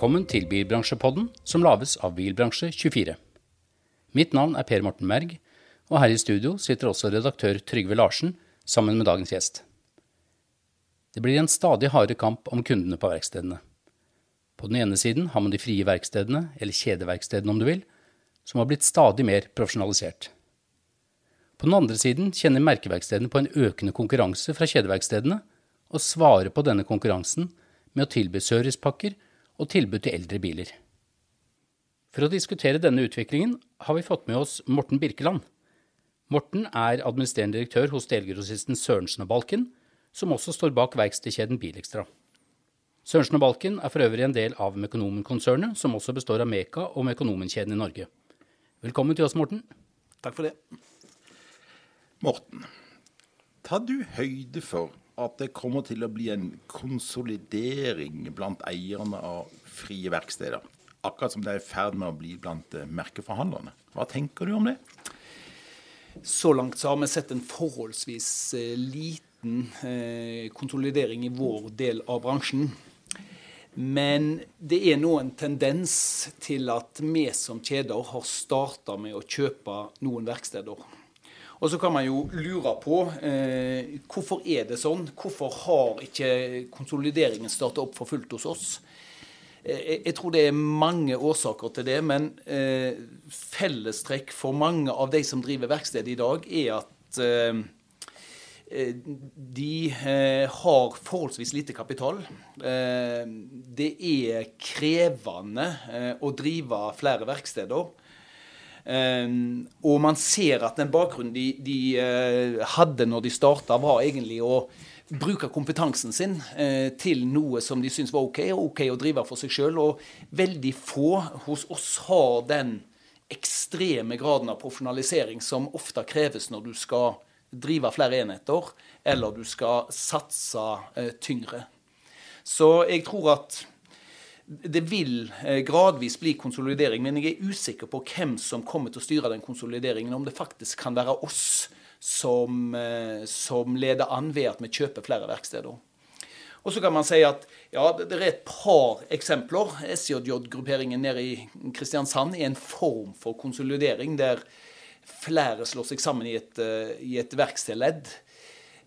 Velkommen til Bilbransjepodden, som lages av Bilbransje24. Mitt navn er Per Morten Merg, og her i studio sitter også redaktør Trygve Larsen sammen med dagens gjest. Det blir en stadig hardere kamp om kundene på verkstedene. På den ene siden har man de frie verkstedene, eller kjedeverkstedene om du vil, som har blitt stadig mer profesjonalisert. På den andre siden kjenner merkeverkstedene på en økende konkurranse fra kjedeverkstedene, og svarer på denne konkurransen med å tilby servicepakker og tilbud til eldre biler. For å diskutere denne utviklingen har vi fått med oss Morten Birkeland. Morten er administrerende direktør hos delgrossisten Sørensen og Balken, som også står bak verkstedkjeden Bilekstra. Sørensen og Balken er for øvrig en del av Mekonomen-konsernet, som også består av Meka og Mekonomen-kjeden i Norge. Velkommen til oss, Morten. Takk for det. Morten, tar du høyde for at det kommer til å bli en konsolidering blant eierne av frie verksteder. Akkurat som det er i ferd med å bli blant eh, merkeforhandlerne. Hva tenker du om det? Så langt så har vi sett en forholdsvis eh, liten eh, konsolidering i vår del av bransjen. Men det er nå en tendens til at vi som kjeder har starta med å kjøpe noen verksteder. Og så kan man jo lure på eh, hvorfor er det sånn? Hvorfor har ikke konsolideringen starta opp for fullt hos oss? Eh, jeg tror det er mange årsaker til det, men eh, fellestrekk for mange av de som driver verksted i dag, er at eh, eh de eh, har forholdsvis lite kapital. det er krevende å drive flere verksteder. Um, og man ser at den bakgrunnen de, de uh, hadde når de starta, var egentlig å bruke kompetansen sin uh, til noe som de syns var OK, og OK å drive for seg sjøl. Og veldig få hos oss har den ekstreme graden av profesjonalisering som ofte kreves når du skal drive flere enheter, eller du skal satse uh, tyngre. Så jeg tror at det vil eh, gradvis bli konsolidering, men jeg er usikker på hvem som kommer til å styre den konsolideringen. Om det faktisk kan være oss som, eh, som leder an ved at vi kjøper flere verksteder. Og så kan man si at ja, det er et par eksempler. SJJ-grupperingen nede i Kristiansand er en form for konsolidering der flere slår seg sammen i et, eh, i et verkstedledd.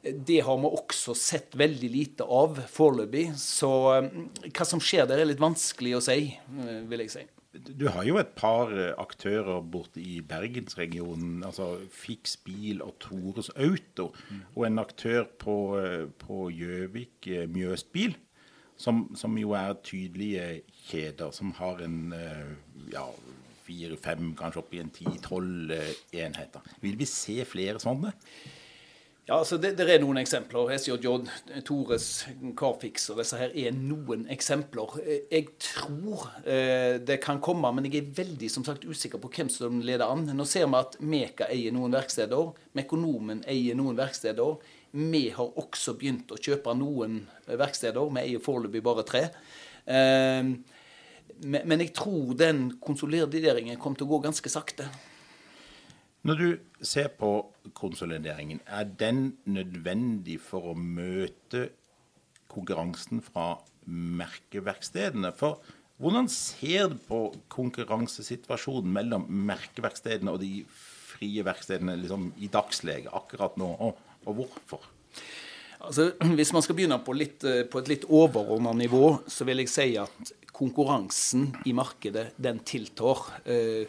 Det har vi også sett veldig lite av foreløpig. Så eh, hva som skjer der, er litt vanskelig å si, eh, vil jeg si. Du har jo et par eh, aktører borte i bergensregionen. altså Fix Bil og Tores Auto. Mm. Og en aktør på, Gjøvik, Gjøvik, Mjøsbil, som, som, jo er tydelige kjeder. Som har en ja, fire-fem, kanskje opp i en ti-tolv enheter. Vil vi se flere sånne? Ja, altså det, det, er noen eksempler. SJJ, Tores, Carfix og disse her er noen eksempler. Jeg tror eh, det kan komme, men jeg er veldig som sagt usikker på hvem som leder an. Nå ser vi at Meka eier noen verksteder. Mekonomen eier noen verksteder. Vi har også begynt å kjøpe noen verksteder. Vi eier foreløpig bare tre. Eh, men jeg tror den konsolideringen kommer til å gå ganske sakte. Når du ser på konsolideringen, er den nødvendig for å møte konkurransen fra merkeverkstedene? For hvordan ser du på konkurransesituasjonen mellom merkeverkstedene og de frie verkstedene liksom, i dagslege akkurat nå, og, og hvorfor? Altså, hvis man skal begynne på, litt, eh, på et litt overordna nivå, så vil jeg si at konkurransen i markedet, den tiltar. Eh,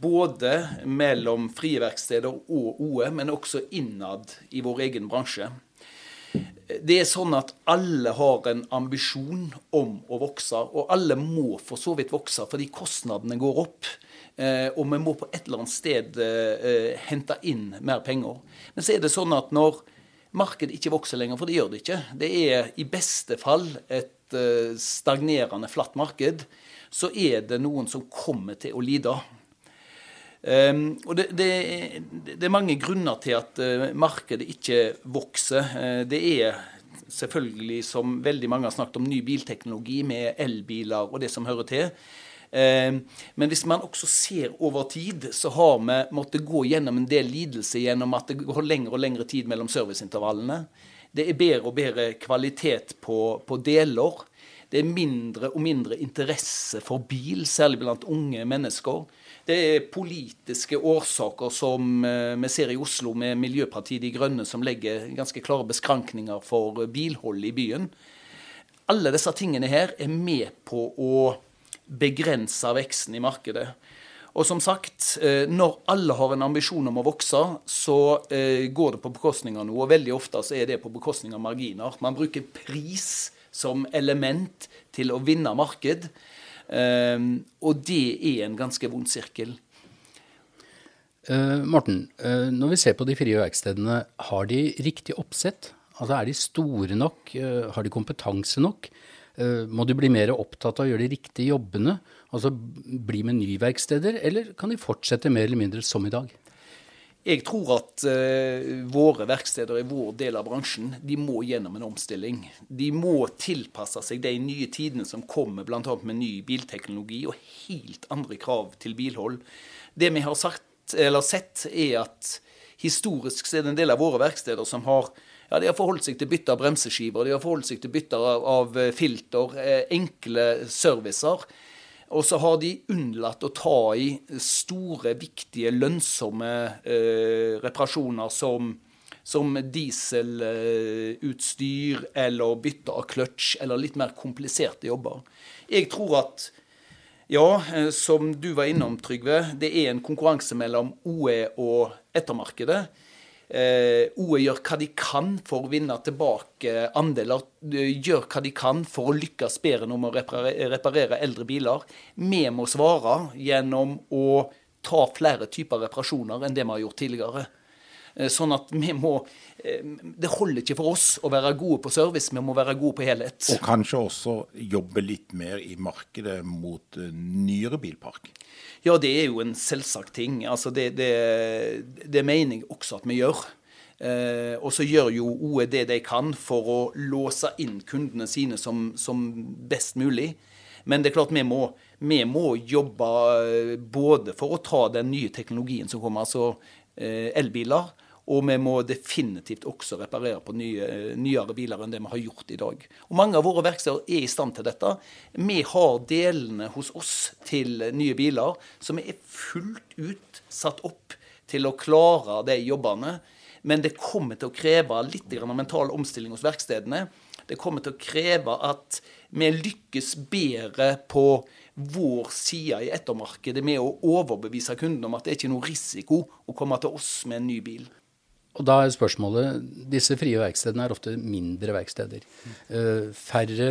både mellom frie verksteder og OE, men også innad i vår egen bransje. Det er sånn at alle har en ambisjon om å vokse, og alle må for så vidt vokse fordi kostnadene går opp. Eh, og vi må på et eller annet sted eh, hente inn mer penger. Men så er det sånn at når markedet ikke vokser lenger, for det gjør det ikke, det er i beste fall et eh, stagnerende, flatt marked, så er det noen som kommer til å lide. Um, og det, det, det, er mange grunner til at uh, markedet ikke vokser. Uh, det er selvfølgelig, som veldig mange har snakket om, ny bilteknologi med elbiler og det som hører til. Eh, men hvis man også ser over tid, så har vi måttet gå gjennom en del lidelse gjennom at det går lengre og lengre tid mellom serviceintervallene. Det er bedre og bedre kvalitet på, på deler. Det er mindre og mindre interesse for bil, særlig blant unge mennesker. Det er politiske årsaker som eh, vi ser i Oslo med Miljøpartiet De Grønne, som legger ganske klare beskrankninger for bilhold i byen. Alle disse tingene her er med på å begrense veksten i markedet. Og som sagt, eh, når alle har en ambisjon om å vokse, så eh, går det på bekostning av noe. Og veldig ofte så er det på bekostning av marginer. Man bruker pris som element til å vinne marked. Eh, og det er en ganske vond sirkel. Morten, når vi ser på de frie verkstedene, har de riktig oppsett? Altså Er de store nok? Har de kompetanse nok? Må de bli mer opptatt av å gjøre de riktige jobbene? Altså bli med nyverksteder, eller kan de fortsette mer eller mindre som i dag? Jeg tror at uh, våre verksteder i vår del av bransjen de må gjennom en omstilling. De må tilpasse seg de nye tidene som kommer, bl.a. med ny bilteknologi og helt andre krav til bilhold. Det vi har sagt, sett, er at historisk er det en del av våre verksteder som har ja, de har forholdt seg til bytte av bremseskiver, de har forholdt seg til bytte av, av filter, eh, enkle servicer. Og så har de unnlatt å ta i store, viktige, lønnsomme eh, reparasjoner som, som dieselutstyr eh, eller bytte av kløtsj, eller litt mer kompliserte jobber. Jeg tror at ja, eh, som du var innom, Trygve, det er en konkurranse mellom OE og ettermarkedet. Eh, OE gjør hva de kan for å vinne tilbake andeler. Gjør hva de kan for å lykkes bedre når å reparere eldre biler. Vi må svare gjennom å ta flere typer reparasjoner enn det vi har gjort tidligere. Eh, sånn at vi må eh, Det holder ikke for oss å være gode på service, vi må være gode på helhet. Og kanskje også jobbe litt mer i markedet mot eh, nyere bilpark? Ja, det er jo en selvsagt ting. Altså det, det, det mener jeg også at vi gjør. Eh, og så gjør jo OE det de kan for å låse inn kundene sine som, som best mulig. Men det er klart vi må, vi må jobbe både for å ta den nye teknologien som kommer, altså elbiler. Og vi må definitivt også reparere på nye, nyere biler enn det vi har gjort i dag. Og Mange av våre verksteder er i stand til dette. Vi har delene hos oss til nye biler som er fullt ut satt opp til å klare de jobbene. Men det kommer til å kreve litt mental omstilling hos verkstedene. Det kommer til å kreve at vi lykkes bedre på vår side i ettermarkedet med å overbevise kunden om at det ikke er noe risiko å komme til oss med en ny bil. Og da er spørsmålet, Disse frie verkstedene er ofte mindre verksteder. Uh, færre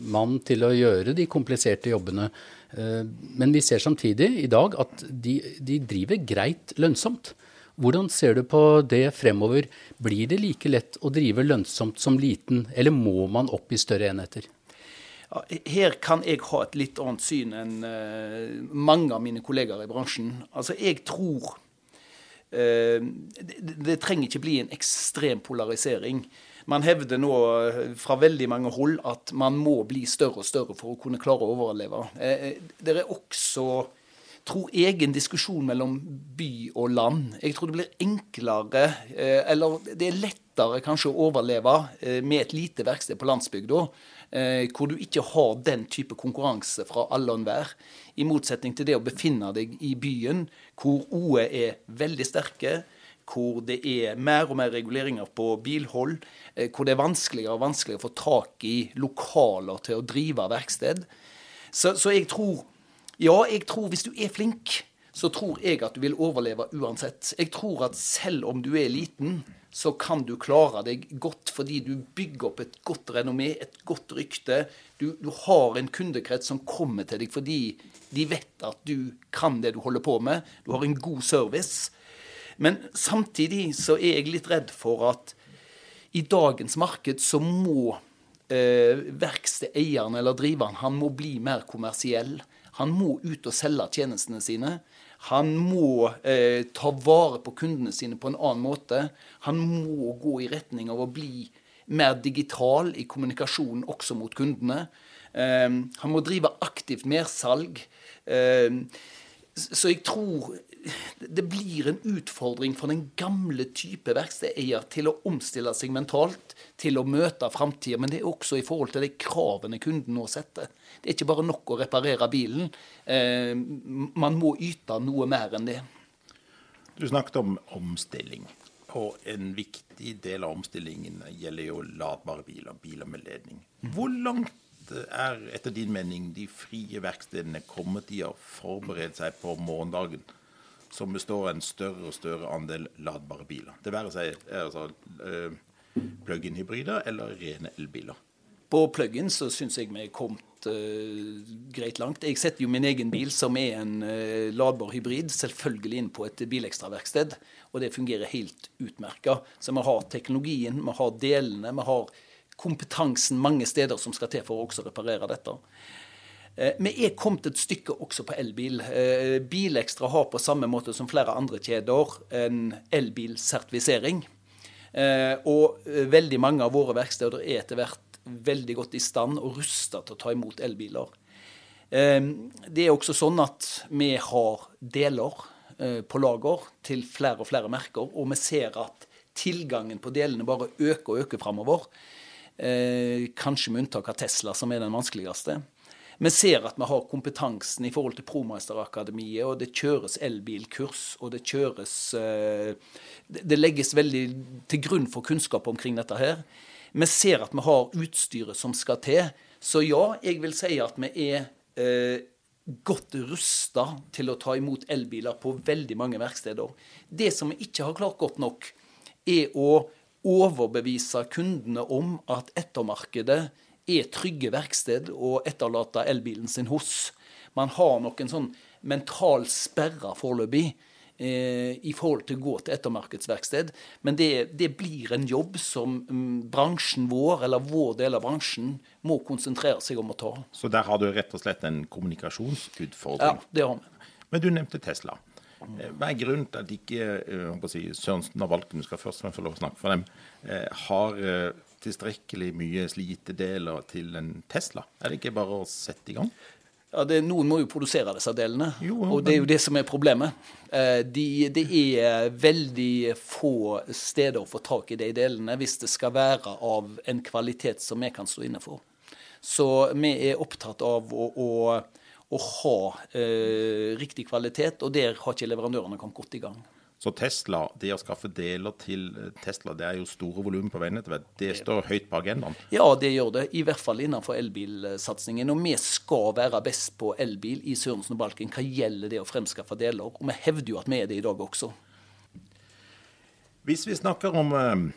mann til å gjøre de kompliserte jobbene. Uh, men vi ser samtidig i dag at de, de, driver greit lønnsomt. Hvordan ser du på det fremover? Blir det like lett å drive lønnsomt som liten, eller må man opp i større enheter? Her kan jeg ha et litt annet syn enn uh, mange av mine kollegaer i bransjen. Altså, jeg tror uh, det, trenger ikke bli en ekstrem polarisering. Man hevder nå eh, fra veldig mange hold at man må bli større og større for å kunne klare å overleve. Det er også tror jeg en diskusjon mellom by og land. Jeg tror det blir enklere, eller det er lettere kanskje å overleve med et lite verksted på landsbygda eh, hvor du ikke har den type konkurranse fra alle og enhver. I motsetning til det å befinne deg i byen, hvor OE er veldig sterke, hvor det er mer og mer reguleringer på bilhold, eh, hvor det er vanskeligere og vanskeligere å få tak i lokaler til å drive verksted. Så, så jeg tror Ja, jeg tror hvis du er flink, så tror jeg at du vil overleve uansett. Jeg tror at selv om du er liten, så kan du klare deg godt fordi du bygger opp et godt renommé, et godt rykte. Du, du, har en kundekrets som kommer til deg fordi de vet at du kan det du holder på med. Du har en god service. Men samtidig så er jeg litt redd for at i dagens marked så må eh, verkstedeieren eller driveren han må bli mer kommersiell. Han må ut og selge tjenestene sine. Han må eh, ta vare på kundene sine på en annen måte. Han må gå i retning av å bli mer digital i kommunikasjonen også mot kundene. Han må drive aktivt mersalg. Så jeg tror det blir en utfordring for den gamle type verkstedeier til å omstille seg mentalt, til å møte framtida. Men det er også i forhold til de kravene kunden nå setter. Det er ikke bare nok å reparere bilen. Eh, man må yte noe mer enn det. Du snakket om omstilling. Og en viktig del av omstillingen gjelder jo ladbare biler, biler med ledning. Hvor langt er etter din mening de frie verkstedene kommet i å forberede seg på morgendagen? Som består av en større og større andel ladbare biler. Det være seg altså, uh, plug-in-hybrider eller rene elbiler. På plug-in så syns jeg vi er kommet uh, greit langt. Jeg setter jo min egen bil, som er en uh, ladbar hybrid, selvfølgelig inn på et bilekstraverksted. Og det fungerer helt utmerka. Så vi har teknologien, vi har delene, vi har kompetansen mange steder som skal til for å også reparere dette. Eh, vi er kommet et stykke også på elbil. Eh, Bilekstra har på samme måte som flere andre kjeder en elbilsertifisering. Eh, og veldig mange av våre verksteder er etter hvert veldig godt i stand og rusta til å ta imot elbiler. Det er også sånn at vi har deler på lager til flere og flere merker, og vi ser at tilgangen på delene bare øker og øker framover. Kanskje med unntak av Tesla, som er den vanskeligste. Vi ser at vi har kompetansen i forhold til Promeisterakademiet, og det kjøres elbilkurs, og det kjøres eh, Det legges veldig til grunn for kunnskap omkring dette her. Vi ser at vi har utstyret som skal til. Så ja, jeg vil si at vi er eh, godt rusta til å ta imot elbiler på veldig mange verksteder. Det som vi ikke har klart godt nok, er å overbevise kundene om at ettermarkedet er trygge verksted å etterlate elbilen sin hos. Man har noen sånn mental sperre foreløpig eh, i forhold til å gå til ettermarkedsverksted. Men det, det blir en jobb som um, bransjen vår, eller vår del av bransjen, må konsentrere seg om å ta. Så der har du rett og slett en kommunikasjonsutfordring? Ja, det har vi. Men du nevnte Tesla. Eh, hva er grunnen til at ikke uh, si, Sørensen og Valken, du skal først få lov å snakke for dem, har tilstrekkelig mye slitedeler til en Tesla? Er det ikke bare å sette i gang? Ja, det, Noen må jo produsere disse delene, jo, og det er jo det som er problemet. Eh, de, det er veldig få steder å få tak i de delene hvis det skal være av en kvalitet som vi kan stå inne for. Så vi er opptatt av å, å, å ha eh, riktig kvalitet, og der har ikke leverandørene kommet godt i gang. Så Tesla, det å skaffe deler til eh, Tesla, det er jo store volum på veinettet. Det står høyt på agendaen? Ja, det gjør det. I hvert fall innenfor elbilsatsingen. Og vi skal være best på elbil i Sørensen og Balken hva gjelder det å fremskaffe deler. Og vi hevder jo at vi er det i dag også. Hvis vi snakker om eh,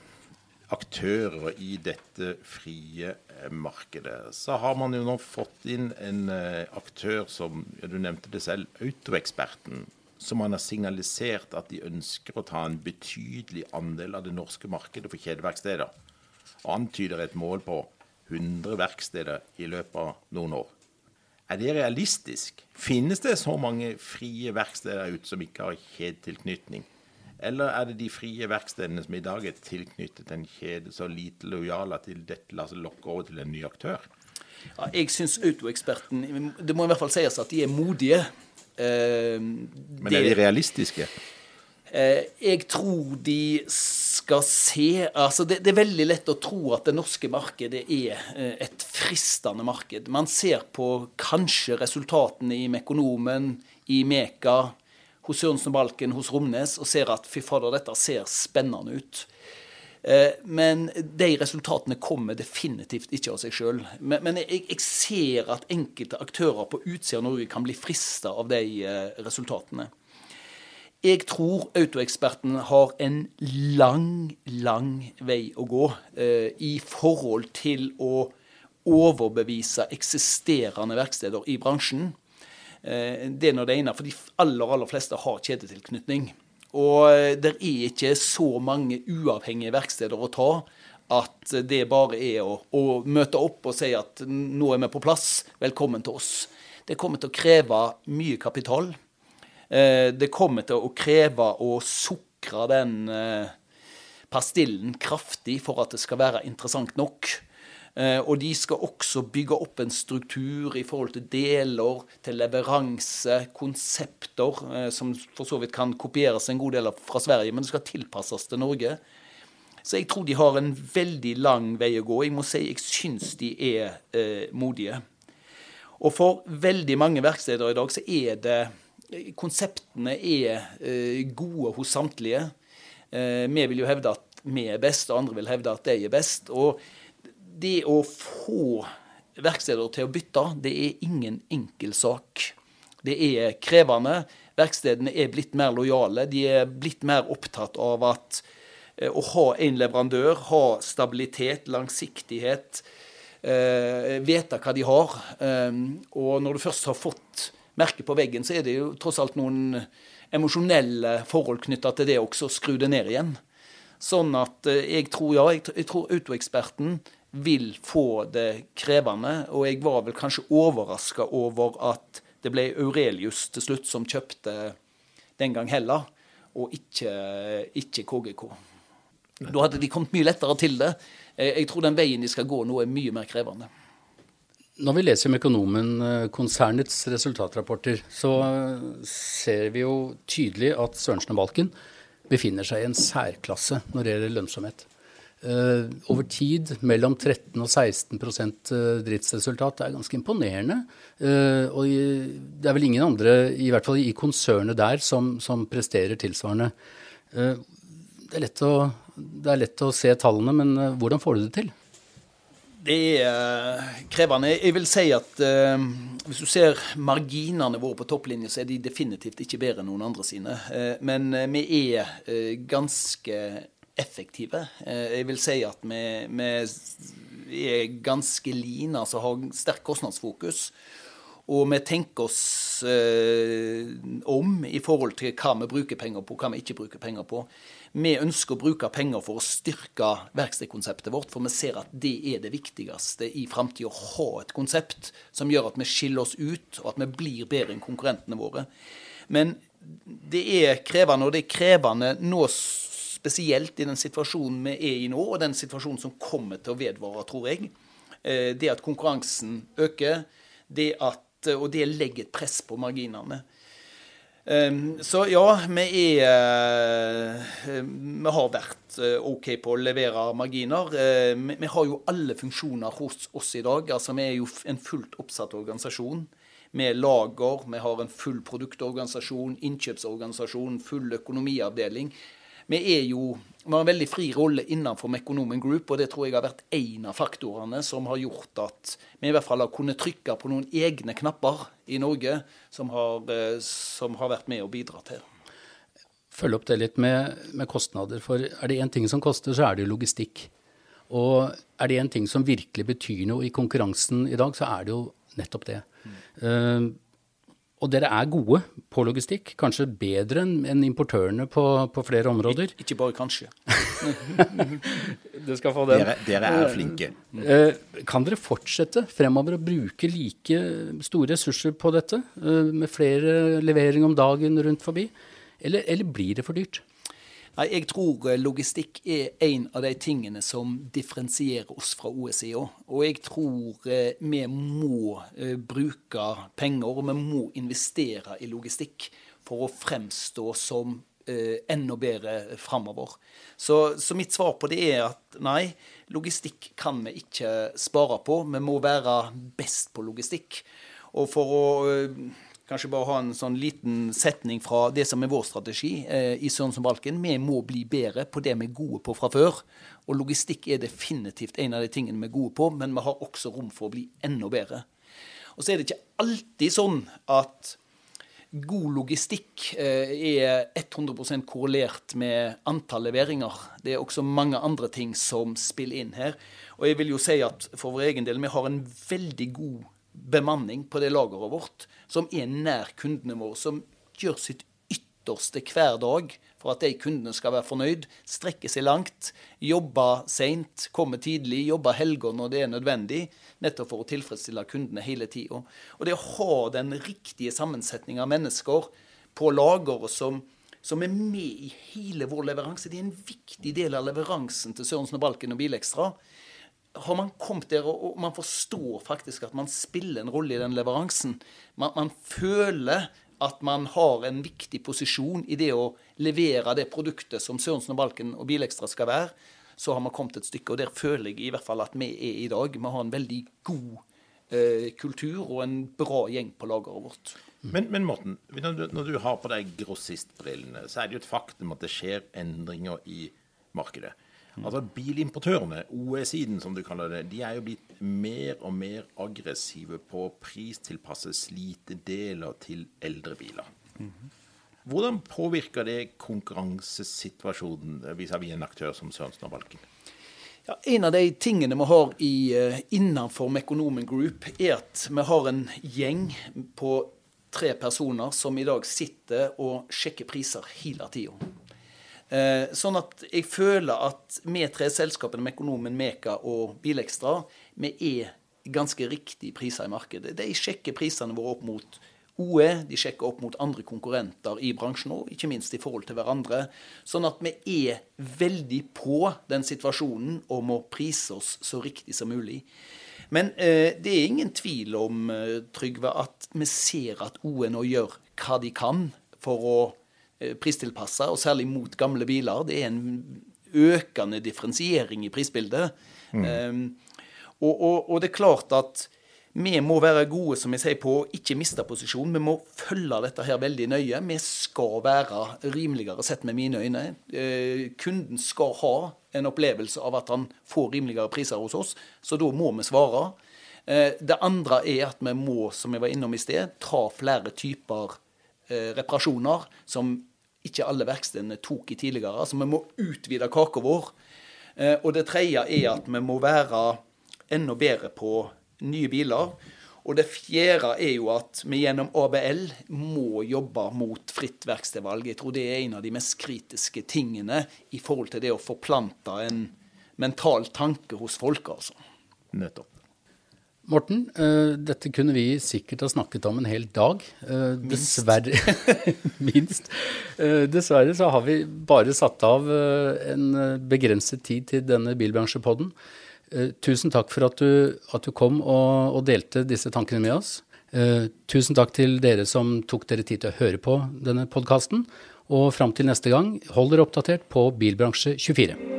aktører i dette frie eh, markedet, så har man jo nå fått inn en aktør som du nevnte det selv, Autoeksperten som man har signalisert at de ønsker å ta en betydelig andel av det norske markedet for kjedeverksteder, og antyder et mål på 100 verksteder i løpet av noen år. Er det realistisk? Finnes det så mange frie verksteder ute som ikke har kjedetilknytning? Eller er det de frie verkstedene som i dag er tilknyttet en kjede så lite lojal at dette lar seg lokke over til en ny aktør? Ja, jeg syns Autoeksperten Det må i hvert fall sies at de er modige. Eh, Men er de realistiske? Eh, jeg tror de skal se altså det, det, er veldig lett å tro at det norske markedet er eh, et fristende marked. Man ser på kanskje resultatene i Mekonomen, i Meka, hos Sørensen Balken, hos Romnes, og ser at fy fader, dette ser spennende ut. Eh, men de resultatene kommer definitivt ikke av seg sjøl. Men, jeg, ser at enkelte aktører på utsida av Norge kan bli frista av de eh, resultatene. Jeg tror autoeksperten har en lang, lang vei å gå eh, i forhold til å overbevise eksisterende verksteder i bransjen. Det er nå det ene, for de aller, aller fleste har kjedetilknytning. Og det er ikke så mange uavhengige verksteder å ta at det bare er å, å, møte opp og si at nå er vi på plass, velkommen til oss. Det kommer til å kreve mye kapital. Eh, det kommer til å kreve å sukre den eh, pastillen kraftig for at det skal være interessant nok. Eh, og de skal også bygge opp en struktur i forhold til deler, til leveranse, konsepter, eh, som for så vidt kan kopieres en god del fra Sverige, men det skal tilpasses til Norge. Så jeg tror de har en veldig lang vei å gå. Jeg må si jeg syns de er eh, modige. Og for veldig mange verksteder i dag så er det Konseptene er eh, gode hos samtlige. Eh, vi vil jo hevde at vi er best, og andre vil hevde at de er best. Og det å få verksteder til å bytte, det er ingen enkel sak. Det er krevende. Verkstedene er blitt mer lojale. De er blitt mer opptatt av at eh, å ha en leverandør, ha stabilitet, langsiktighet, eh, vite hva de har. Eh, og når du først har fått merket på veggen, så er det jo tross alt noen emosjonelle forhold knytta til det også, skru det ned igjen. Sånn at jeg tror, ja, jeg tror autoeksperten vil få det krevende. Og jeg var vel kanskje overraska over at det ble Aurelius til slutt som kjøpte den gang heller, og ikke, ikke KGK. Da hadde de kommet mye lettere til det. Eh, jeg tror den veien de skal gå nå, er mye mer krevende. Når vi leser Mekonomen-konsernets eh, resultatrapporter, så ser vi jo tydelig at Sørensen og Balken befinner seg i en særklasse når det gjelder lønnsomhet. Uh, over tid mellom 13 og 16 driftsresultat. Det er ganske imponerende. Uh, og det er vel ingen andre, i hvert fall i konsernet der, som, som presterer tilsvarende. Det er, å, det, er lett å, se tallene, men hvordan får du det til? Det er krevende. Jeg vil si at hvis du ser marginene våre på topplinje, så er de definitivt ikke bedre enn noen andre sine. men vi er ganske effektive. Eh, jeg vil si at vi, vi er ganske line, altså har sterkt kostnadsfokus. Og vi tenker oss eh, om i forhold til hva vi bruker penger på, hva vi ikke bruker penger på. Vi ønsker å bruke penger for å styrke verkstedkonseptet vårt, for vi ser at det er det viktigste i framtida. Å ha et konsept som gjør at vi skiller oss ut, og at vi blir bedre enn konkurrentene våre. Men det er krevende, og det er krevende nå spesielt i den situasjonen vi er i nå, og den situasjonen som kommer til å vedvare, tror jeg. Eh, det at konkurransen øker, det at, og det legger et press på marginene. Eh, så ja, vi er eh, Vi har vært OK på å levere marginer. Vi har jo alle funksjoner hos oss i dag. Altså, vi er jo en fullt oppsatt organisasjon med lager, vi har en full produktorganisasjon, innkjøpsorganisasjon, full økonomiavdeling vi er jo vi har en veldig fri rolle innenfor Mekonomen Group, og det tror jeg har vært en av faktorene som har gjort at vi i hvert fall har kunnet trykke på noen egne knapper i Norge som har, eh, som har vært med å bidra til. Følg opp det litt med, med kostnader. For er det én ting som koster, så er det jo logistikk. Og er det én ting som virkelig betyr noe i konkurransen i dag, så er det jo nettopp det. Mm. Uh, og dere er gode på logistikk, kanskje bedre enn importørene på, på flere områder? Ik ikke bare kanskje. du skal få den. Dere, dere, er flinke. Eh, kan dere fortsette fremover å bruke like store ressurser på dette, eh, med flere levering om dagen rundt forbi, eller, eller blir det for dyrt? Nei, Jeg tror eh, logistikk er en av de tingene som differensierer oss fra OSIO. Og jeg tror eh, vi må eh, bruke penger, og vi må investere i logistikk for å fremstå som enda bedre framover. Så, så, mitt svar på det er at nei, logistikk kan vi ikke spare på. Vi må være best på logistikk. Og for å kanskje bare ha en sånn liten setning fra det som er vår strategi eh, i Sørensen Balken. Vi må bli bedre på det vi er gode på fra før. Og logistikk er definitivt en av de tingene vi er gode på, men vi har også rom for å bli enda bedre. Og så er det ikke alltid sånn at god logistikk eh, er 100% korrelert med antall leveringer. Det er også mange andre ting som spiller inn her. Og jeg vil jo si at for vår egen del, vi har en veldig god bemanning på det lageret vårt som er nær kundene våre, som gjør sitt ytterste hver dag for at de kundene skal være fornøyd, strekke seg langt, jobbe seint, komme tidlig, jobbe helger når det er nødvendig, nettopp for å tilfredsstille kundene hele tida. Og det å ha den riktige sammensetninga av mennesker på lageret som som er med i hele vår leveranse. Det er en viktig del av leveransen til Sørensen og Balken og Bilekstra. Har man kommet der, og man forstår faktisk at man spiller en rolle i den leveransen Man, man føler at man har en viktig posisjon i det å levere det produktet som Sørensen og Balken og Bilekstra skal være, så har man kommet et stykke. Og der føler jeg i hvert fall at vi er i dag. Vi har en veldig god eh, kultur og en bra gjeng på lageret vårt. Men, men Morten, når du har på deg grossistbrillene, så er det jo et faktum at det skjer endringer i markedet. Altså Bilimportørene, OE-siden som du kaller det, de er jo blitt mer og mer aggressive på å pristilpasse slitedeler til eldre biler. Hvordan påvirker det konkurransesituasjonen vis-à-vis en aktør som Sørensen og Balken? Ja, en av de tingene vi har i, uh, innenfor Mekonomen Group, er at vi har en gjeng på tre personer som i dag sitter og sjekker priser hele tida. Eh, sånn at jeg føler at vi tre selskapene med Økonomen, Meka og Bilekstra, vi er ganske riktige priser i markedet. De sjekker prisene våre opp mot OE, de sjekker opp mot andre konkurrenter i bransjen og ikke minst i forhold til hverandre. Sånn at vi er veldig på den situasjonen og må prise oss så riktig som mulig. Men eh, det er ingen tvil om, eh, Trygve, at vi ser at OE nå gjør hva de kan for å pristilpassa, og særlig mot gamle biler. Det er en økende differensiering i prisbildet. Mm. Um, og, og, og, det er klart at vi må være gode som jeg sier, på å ikke miste posisjon. Vi må følge dette her veldig nøye. Vi skal være rimeligere sett med mine øyne. Eh, kunden skal ha en opplevelse av at han får rimeligere priser hos oss, så da må vi svare. Eh, det andre er at vi må, som jeg var innom i sted, ta flere typer Eh, reparasjoner som ikke alle verkstedene tok i tidligere. Altså vi må utvide kaka vår. Eh, og det tredje er at vi må være enda bedre på nye biler. Og det fjerde er jo at vi gjennom ABL må jobbe mot fritt verkstedvalg. Jeg tror det er en av de mest kritiske tingene i forhold til det å forplante en mental tanke hos folk, altså. Nettopp. Morten, uh, dette kunne vi sikkert ha snakket om en hel dag. Uh, dessverre Minst. Uh, dessverre så har vi bare satt av en begrenset tid til denne bilbransjepodden. tusen takk for at du, at du kom og, og, delte disse tankene med oss. tusen takk til dere som tok dere tid til å høre på denne podkasten. Og fram til neste gang, hold dere oppdatert på Bilbransje24.